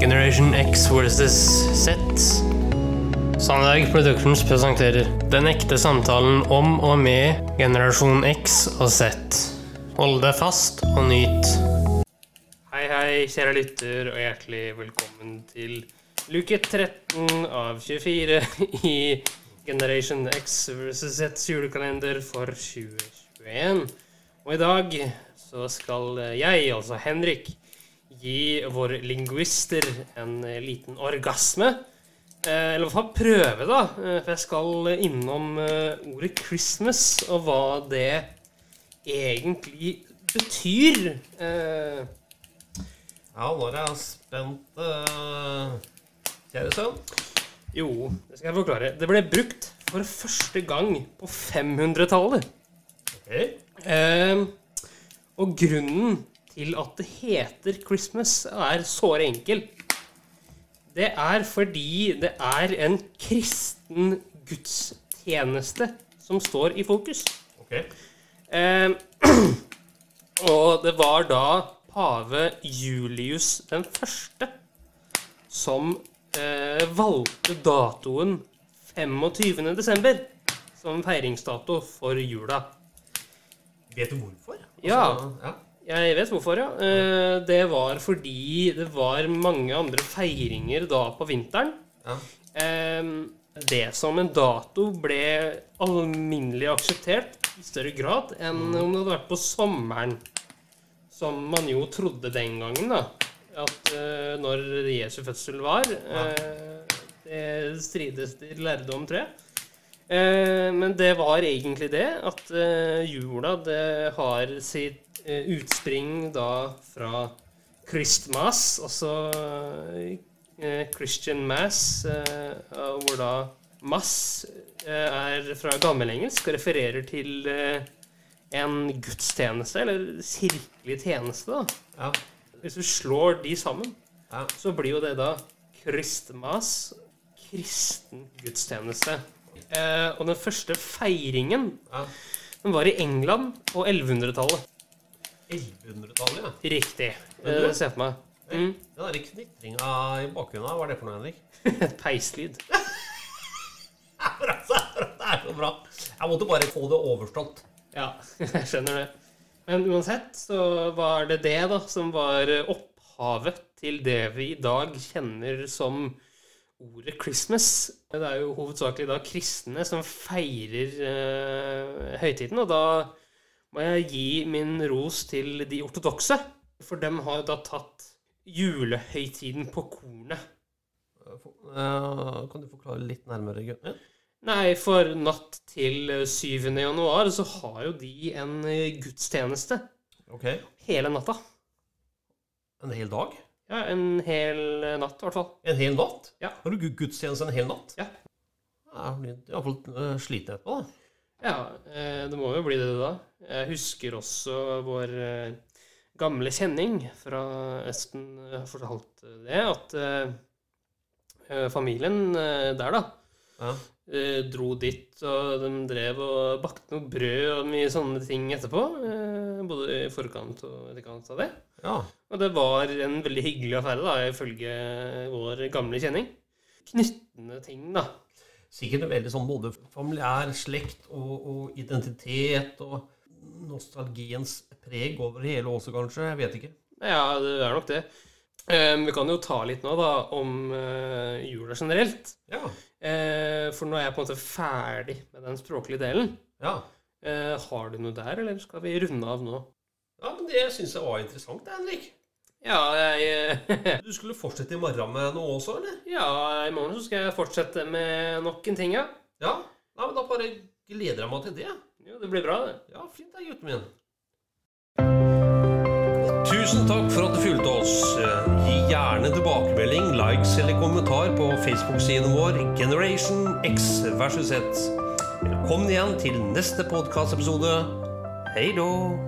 Generation X versus Z. Sandberg Productions presenterer Den ekte samtalen om og med generasjon X og Z. Hold deg fast og nyt. Hei, hei, kjære lytter, og hjertelig velkommen til luke 13 av 24 i Generation X versus Z julekalender for 2021. Og i dag så skal jeg, altså Henrik, gi våre lingvister en liten orgasme. Eh, eller i hvert fall prøve, da. Eh, For jeg skal innom eh, ordet 'Christmas' og hva det egentlig betyr. Eh, Ja, nå er jeg spent, eh, kjære sønn. jo, det skal jeg forklare. Det ble brukt for første gang på 500-tallet. Ok. Eh, og grunnen til at det heter Christmas, er såre enkel. Det er fordi det er en kristen gudstjeneste som står i fokus. Ok. Eh, og det var da pave Julius den første som eh, valgte datoen 25. desember som feiringsdato for jula. Vet du hvorfor? Ja. Altså, ja. Jeg vet hvorfor, ja. Eh, Det var fordi det var mange andre feiringer da på vinteren. ja. Eh, Det som en dato ble alminnelig akseptert i større grad enn om det hadde vært på sommeren. Som man jo trodde den gangen, da. At eh, når Jesu fødsel var. eh, Det strides til lærdom, tror jeg. Eh, men det var egentlig det, at eh, jula det har sitt eh, utspring da fra Christmas, altså Christian Mass, eh, hvor da mass er fra gammelengelsk og refererer til en gudstjeneste, eller kirkelig tjeneste, da. ja. Hvis du slår de sammen, ja. så blir jo det da Christmas, kristen gudstjeneste. Eh, og den første feiringen ja. den var i England på 1100-tallet. 1100-tallet, ja. Riktig. Du- Eh, Se for meg. Mm. Den derre knitringa i bakgrunnen, hva er det for noe, Henrik? Peislyd. det er så bra. Jeg måtte bare få det overstått. Ja, jeg skjønner det. Men uansett så var det det da som var opphavet til det vi i dag kjenner som ordet Christmas. Det er jo hovedsakelig da kristne som feirer eh, høytiden, og da må jeg gi min ros til de ortodokse. For dem har da tatt julehøytiden på kornet. Eh, Kan du forklare litt nærmere, Ja. Nei, for natt til 7. januar så har jo de en eh, gudstjeneste Ok. hele natta. En hel dag? Ja, en hel eh, natt i hvert fall. En hel natt? Ja. Har du gu- gudstjeneste en hel natt? Ja. Jeg blir iallfall uh, sliten etterpå, da. Ja, eh, det må jo bli det da. Jeg husker også vår eh, gamle kjenning fra Østen eh, fortalte det, at eh, eh, familien eh, der da Ja. eh, dro dit, og de drev og bakte noe brød og mye sånne ting etterpå. eh, Både i forkant og etterkant av det. Ja. Og det var en veldig hyggelig affære, da, ifølge vår gamle kjenning. Knyttende ting, da. Sikkert en veldig sånn både familiær slekt og, og identitet og nostalgiens preg over hele også, kanskje. Jeg vet ikke. Ja, det er nok det. Um, vi kan jo ta litt nå, da, om uh, jula generelt. Ja. Uh, for nå er jeg på en måte ferdig med den språklige delen. Ja, Uh, har du noe der, eller skal vi runde av nå? Det syns jeg var interessant, Henrik. Ja, jeg eh, Du skulle fortsette i morgen med noe også, eller? Ja, i morgen så skal jeg fortsette med nok en ting, ja. Ja. Nei, men Da bare gleder jeg meg til det. Jo, det blir bra, det. Ja, fint da, gutten min. Tusen takk for at du fulgte oss. Gi gjerne tilbakemelding, likes eller kommentar på Facebook-siden vår Generation X versus Z. Velkommen igjen til neste podkastepisode. Hei då!